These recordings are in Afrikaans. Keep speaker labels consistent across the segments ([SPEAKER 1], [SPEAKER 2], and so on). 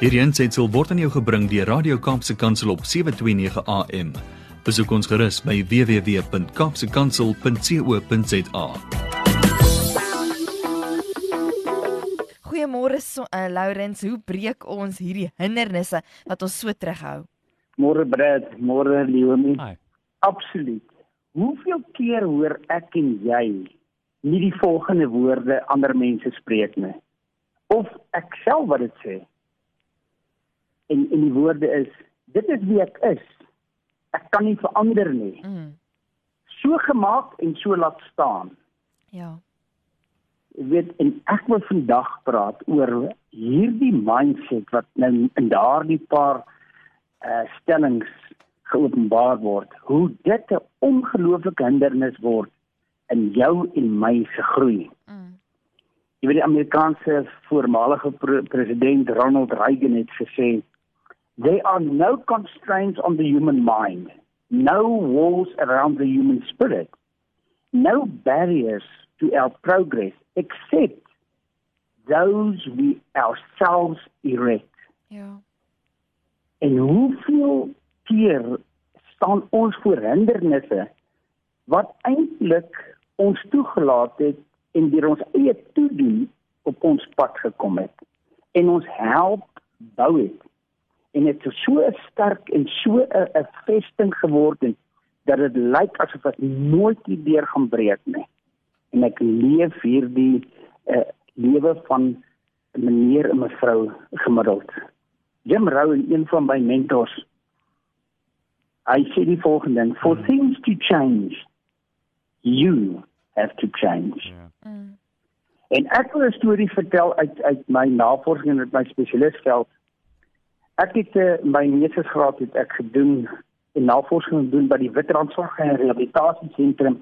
[SPEAKER 1] Hierdie aanseit word aan jou gebring deur Radio Kaapse Kansel op 7:29 AM. Besoek ons gerus by www.kapsekansel.co.za.
[SPEAKER 2] Goeiemôre so, uh, Lourens, hoe breek ons hierdie hindernisse wat ons so terughou?
[SPEAKER 3] Môre Brad, môre Leonie.
[SPEAKER 4] Hi.
[SPEAKER 3] Absoluut. Hoeveel keer hoor ek en jy nie die volgende woorde ander mense spreek nie? Of ek self wat dit sê. En en die woorde is dit is wie ek is. Ek kan nie verander nie.
[SPEAKER 2] Mm.
[SPEAKER 3] So gemaak en so laat staan.
[SPEAKER 2] Ja.
[SPEAKER 3] Jy weet en ek wil vandag praat oor hierdie mindset wat nou in daardie paar uh stellings geopenbaar word. Hoe dit 'n ongelooflike hindernis word in jou en my se groei.
[SPEAKER 2] Mm.
[SPEAKER 3] Jy weet die Amerikaanse voormalige pre president Ronald Reagan het gesê there are no constraints on the human mind, no walls around the human spirit, no barriers to our progress except those we ourselves erect.
[SPEAKER 2] Ja.
[SPEAKER 3] En hoeveel keer staan ons voor hindernisse wat eintlik ons toegelaat het en deur ons eie toedoen op ons pad gekom het en ons help bou het en dit is so sterk en so 'n 'n vesting geword het dat dit lyk asof dit nooit weer gaan breek nie en ek leef hierdie uh, lewe van meneer en mevrou gemiddeld Jim Rohn een van my mentors hy sê die volgende ding for things to change you have to change
[SPEAKER 4] Ja.
[SPEAKER 2] Mm.
[SPEAKER 3] En ek wil 'n storie vertel uit uit my navorsing en uit my spesialistveld. Ek het uh, my meestersgraad het ek gedoen en navorsing gedoen by die Witrandzorg en Rehabilitasie Sentrum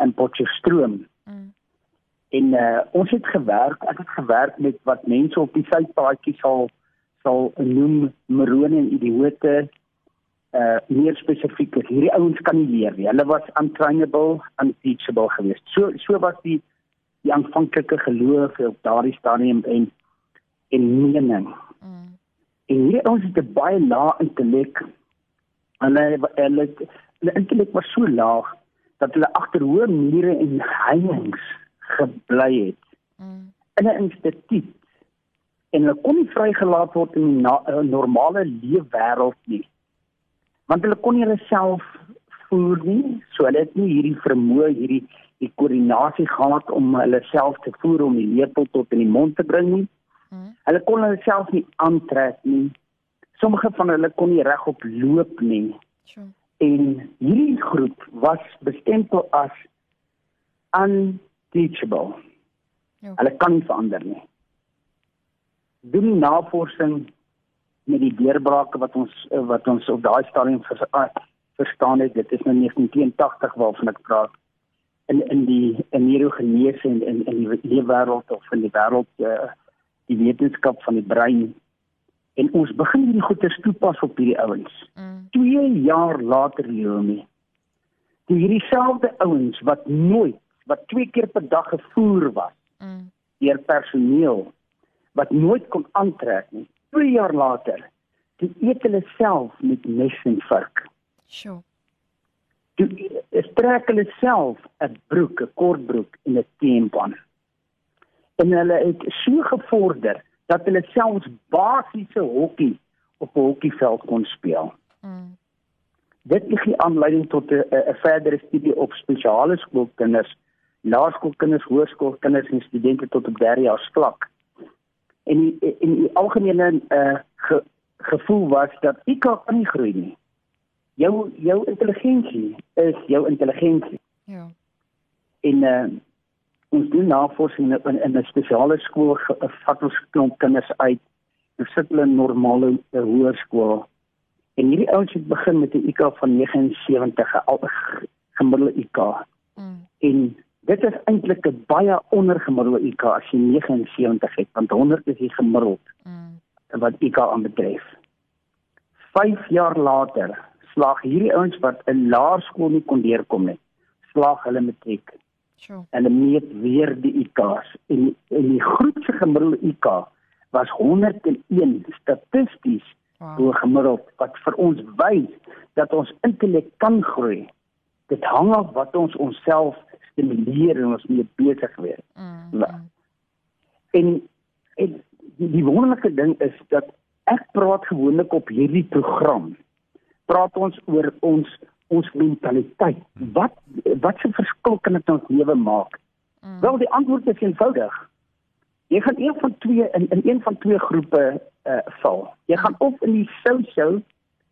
[SPEAKER 3] in Potchefstroom.
[SPEAKER 2] Mm.
[SPEAKER 3] En uh, ons het gewerk, ek het gewerk met wat mense op die sypaadjie sal sal noem morone en idioote. Uh meer spesifiek, hierdie ouens kan nie leer nie. Hulle was untrainable, unteachable geweest. So so was die die aanvanklike geloof op daardie stadium en en mening. En hierdie ouens het 'n baie lae intellek. Hulle hulle hulle intellek was so laag dat hulle agter hoë mure en heininge gebly het
[SPEAKER 2] Mm.
[SPEAKER 3] in 'n instituut en hulle kon nie vrygelaat word in die na, uh, normale leefwêreld nie. Want hulle kon nie hulle self voer nie, so hulle het nie hierdie vermoë, hierdie die koördinasie gehad om hulle self te voer om die lepel tot in die mond te bring nie. Hulle kon hulle self nie aantrek nie. Sommige van hulle kon nie regop loop nie.
[SPEAKER 2] Sure.
[SPEAKER 3] En hierdie groep was bestempel as unteachable.
[SPEAKER 2] Ja.
[SPEAKER 3] Hulle kan nie verander nie. Doen navorsing met die deurbrake wat ons eh, wat ons op daai stadium vers, uh, verstaan het. Dit is nou 1982 waarvan ek praat. In in die in neurogenese en in in die leefwêreld of in die wêreld uh, die wetenskap van die brein en ons begin hierdie goeie toepas op hierdie ouens.
[SPEAKER 2] Mm.
[SPEAKER 3] 2 jaar later Leonie. Die hierdie selfde ouens wat nooit wat twee keer per dag gevoer was
[SPEAKER 2] Mm.
[SPEAKER 3] deur personeel wat nooit kon aantrek nie. 2 jaar later, toe eet hulle self met mes en vark.
[SPEAKER 2] Sure.
[SPEAKER 3] Toe trek hulle self 'n broek, 'n kort broek en 'n T-pan. En hulle het so gevorder dat hulle selfs basiese hokkie op 'n hokkieveld kon speel.
[SPEAKER 2] Mm.
[SPEAKER 3] Dit gee aanleiding tot 'n 'n verdere studie op spesiale skoolkinders, laerskoolkinders, hoërskoolkinders en studente tot op derde jaar vlak. En die, en die algemene uh, ge, gevoel was dat IQ kan nie groei nie. Jou jou intelligensie is jou intelligensie.
[SPEAKER 2] Ja.
[SPEAKER 3] En uh, ons doen navorsing in, in 'n spesiale skool, vat ons klomp kinders uit. Ons sit hulle in normale uh, hoërskool. En hierdie ouens het begin met 'n IQ van 79, 'n gemiddelde IQ.
[SPEAKER 2] Mm.
[SPEAKER 3] En dit is eintlik 'n baie ondergemiddelde IQ as jy 79 het, want 100 is die gemiddeld
[SPEAKER 2] Mm.
[SPEAKER 3] wat IQ aanbetref. 5 jaar later slaag hierdie ouens wat in laerskool nie kon deurkom nie, slaag hulle matriek.
[SPEAKER 2] Sure.
[SPEAKER 3] Hulle meet weer die IQ's en en die groep se gemiddelde IQ was 101 statisties
[SPEAKER 2] Wow.
[SPEAKER 3] wow. gemiddeld wat vir ons wys dat ons intellek kan groei. Dit hang af wat ons onsself stimuleer en ons mee besig wees.
[SPEAKER 2] Mm,
[SPEAKER 3] Ja.
[SPEAKER 2] mm.
[SPEAKER 3] En, en die, die wonderlike ding is dat ek praat gewoonlik op hierdie program. Praat ons oor ons ons mentaliteit. Wat wat se verskil kan dit in ons lewe maak?
[SPEAKER 2] Mm.
[SPEAKER 3] Wel die antwoord is eenvoudig. Jy gaan een van twee in in een van twee groepe uh val. Jy gaan of in die social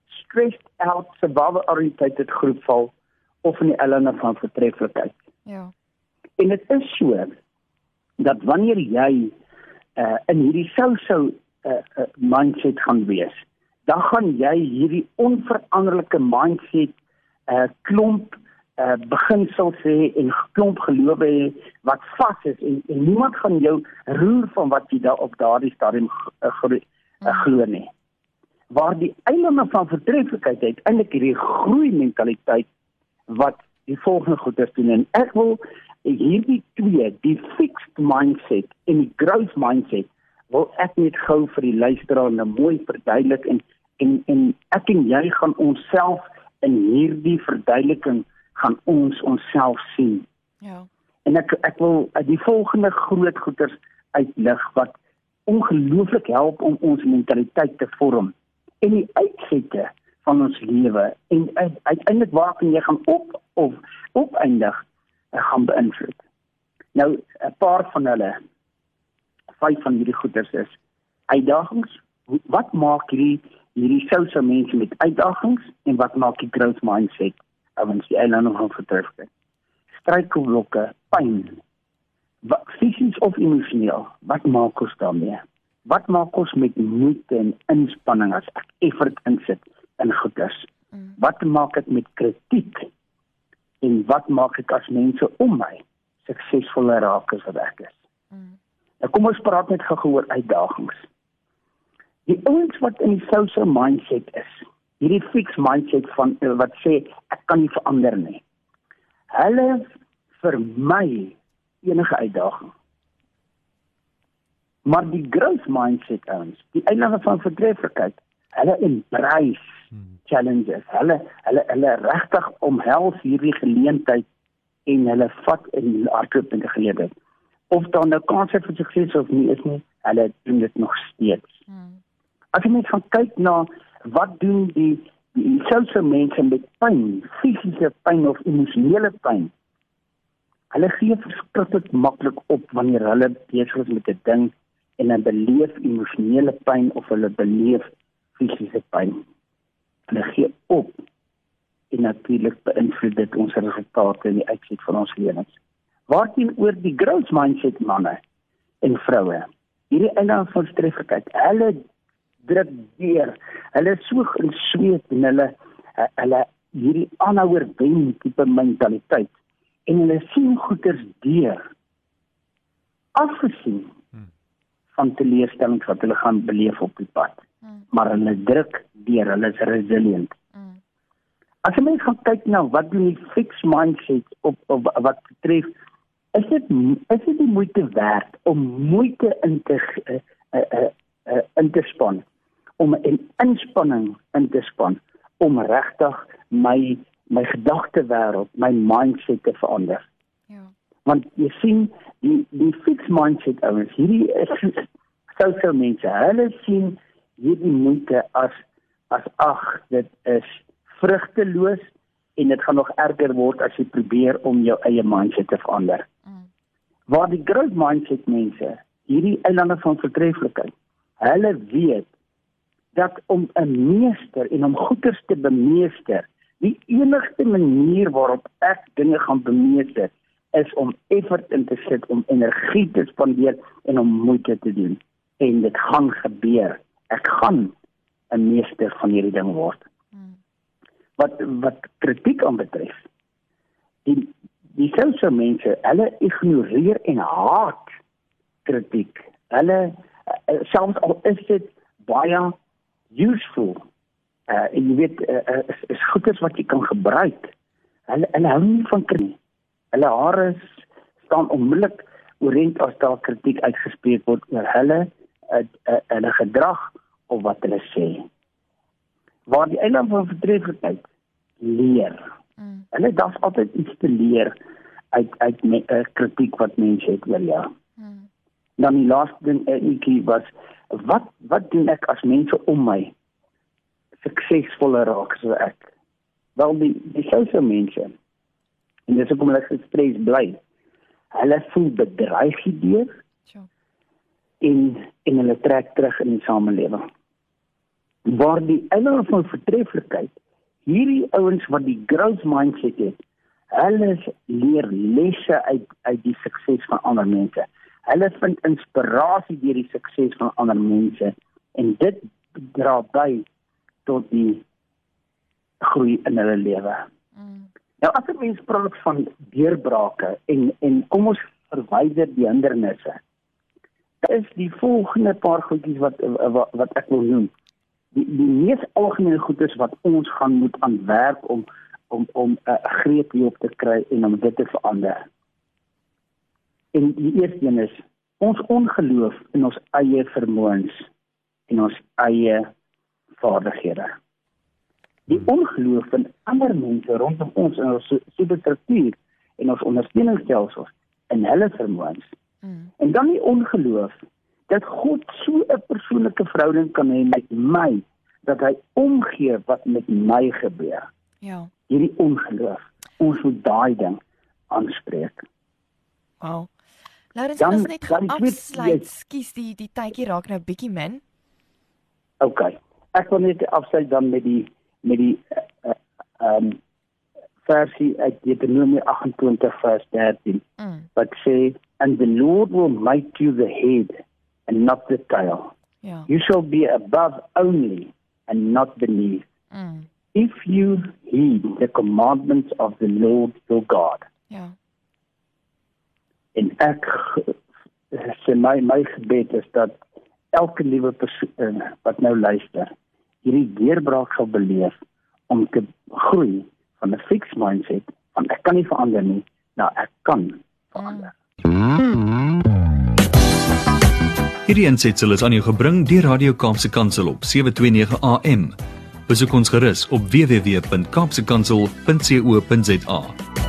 [SPEAKER 3] stressed out survival oriented groep val of in die ellende van vertreffelikheid.
[SPEAKER 2] Ja.
[SPEAKER 3] En dit is so dat wanneer jy uh in hierdie social uh, uh mindset gaan wees, dan gaan jy hierdie onveranderlike mindset uh klomp uh beginsels hê en klomp gelowe hê wat vas is en, en niemand gaan jou roer van wat jy daar op daardie stadium uh, glo- uh, nie. Waar die eilande van vertreffelikheid uiteindelik hierdie groei mentaliteit wat die volgende goeders doen en ek wil hierdie twee, die fixed mindset en die growth mindset, wil ek net gou vir die luisteraar nou mooi verduidelik en en en ek en jy gaan onsself in hierdie verduideliking gaan ons onsself sien.
[SPEAKER 2] Ja.
[SPEAKER 3] En ek ek wil die volgende groot goeters uitlig wat ongelooflik help om ons mentaliteit te vorm en die uitsette van ons lewe en uit- uiteindelik waarvan jy gaan op of opeindig uh, gaan beïnvloed. Nou 'n paar van hulle vyf van hierdie goeters is uitdagings. Wat maak hierdie hierdie souse mense met uitdagings en wat maak die growth mindset ouens die eilande van vertreffelikheid? struikelblokke, pyn. Wat fisies of emosioneel? Wat maak ons daarmee? Wat maak ons met moeite en inspanning as ek effort insit in goeders?
[SPEAKER 2] Mm.
[SPEAKER 3] Wat maak dit met kritiek? En wat maak ek as mense om my suksesvoller raak as wat ek is?
[SPEAKER 2] Mm.
[SPEAKER 3] Nou kom ons praat net gou oor uitdagings. Die ouens wat in die social mindset is, hierdie fixed mindset van eh, wat sê ek kan nie verander nie. Hulle vermy enige uitdaging. Maar die growth mindset ouens, die eilande van vertreffelikheid, hulle embrace challenges. Hulle hulle hulle regtig omhels hierdie geleentheid en hulle vat in hardloop in die geleentheid. Of daar nou kanse vir sukses of nie is nie, hulle doen dit nog steeds.
[SPEAKER 2] Mm.
[SPEAKER 3] As jy net gaan kyk na wat doen die die selfse mense met pyn, fisiese pyn of emosionele pyn. Hulle gee verskriklik maklik op wanneer hulle besig is met 'n ding en hulle beleef emosionele pyn of hulle beleef fisiese pyn. Hulle gee op en natuurlik beïnvloed dit ons resultate en die uitset van ons lewens. Waarteenoor die growth mindset manne en vroue. Hierdie einde van streffelikheid, hulle druk deur. Hulle is so gesweet en hulle hulle hierdie aanhouer wen tipe mentaliteit en hulle sien goeders deur. Afgesien van teleurstellings wat hulle gaan beleef op die pad.
[SPEAKER 2] Mm.
[SPEAKER 3] Maar hulle druk deur, hulle is resilient.
[SPEAKER 2] Mm.
[SPEAKER 3] As jy mens gaan kyk na wat doen die fixed mindset op, op wat betref is dit is dit die moeite werd om moeite in te uh, uh, uh, uh, in te span om 'n inspanning in te span om regtig my my gedagtewêreld, my mindset te verander.
[SPEAKER 2] Ja.
[SPEAKER 3] Want jy sien die die fixed mindset ouens, hierdie is sosiale mense. Hulle sien hierdie moeite as as ag, dit is vrugteloos en dit gaan nog erger word as jy probeer om jou eie mindset te verander.
[SPEAKER 2] Mm.
[SPEAKER 3] Waar die growth mindset mense, hierdie eilande van vertreffelikheid, hulle weet dat om 'n meester en om goeders te bemeester, die enigste manier waarop ek dinge gaan bemeester is om effort in te sit, om energie te spandeer en om moeite te doen. En dit gaan gebeur. Ek gaan 'n meester van hierdie ding word.
[SPEAKER 2] Mm.
[SPEAKER 3] Wat wat kritiek aanbetref. Die die selfse mense, hulle ignoreer en haat kritiek. Hulle uh, selfs al is dit baie useful. Uh en jy weet uh, uh, is, is goeders wat jy kan gebruik. Hulle hulle hou nie van kritiek. Hulle hare staan onmiddellik oorent as daar kritiek uitgespreek word oor hulle hulle gedrag of wat hulle sê. Waar die eiland van vertreffelikheid leer. Mm. Hulle dats altyd iets te leer uit uit 'n uh, kritiek wat mense het oor jou. Mm. Dan die laaste ding eintjie was wat wat doen ek as mense om my suksesvoller raak so ek? Wel die die sosiale mense en dis hoekom hulle gestres bly. Hulle voel bedreig hierdeur. Ja. En en hulle trek terug in die samelewing. Waar die eiland van vertreffelikheid hierdie ouens wat die growth mindset het, hulle leer lesse uit uit die sukses van ander mense. Hulle vind inspirasie deur die sukses van ander mense en dit dra by tot die groei in hulle lewe. Mm. Nou as ek mens praat van deurbrake en en kom ons verwyder die hindernisse. Daar is die volgende paar goedjies wat, wat wat ek wil noem. Die die mees algemene goedes wat ons gaan moet aan werk om om om 'n uh, greep hierop te kry en om dit te verander. En die eerste een is ons ongeloof in ons eie vermoëns en ons eie vaardighede. Die ongeloof in ander mense rondom ons in ons substruktuur en ons ondersteuningsstelsels en hulle vermoëns. Mm. En dan die ongeloof dat God so 'n persoonlike verhouding kan hê met my dat hy omgee wat met my gebeur. Ja. Hierdie ongeloof. Ons moet daai ding aanspreek.
[SPEAKER 2] Wow. Laat ons net afsluit. Skus die die tydjie raak nou bietjie min.
[SPEAKER 3] OK. Ek wil net afsluit dan met die met die ehm uh, um, versie uit Deuteronomy 28 vers 13. Mm. Wat sê and the Lord will make you the head and not the tail. Yeah. You shall be above only and not beneath. Mm if you heed the commandments of the Lord your God. Ja. En ek sê my my gebed is dat elke nuwe persoon wat nou luister, hierdie deurbraak sal beleef om te groei van 'n fixed mindset van ek kan nie verander nie, nou ek kan verander.
[SPEAKER 1] Hierdie ensitsel is aan jou gebring deur Radio Kaapse Kansel op 729 AM. Besoek ons gerus op www.kaapsekansel.co.za.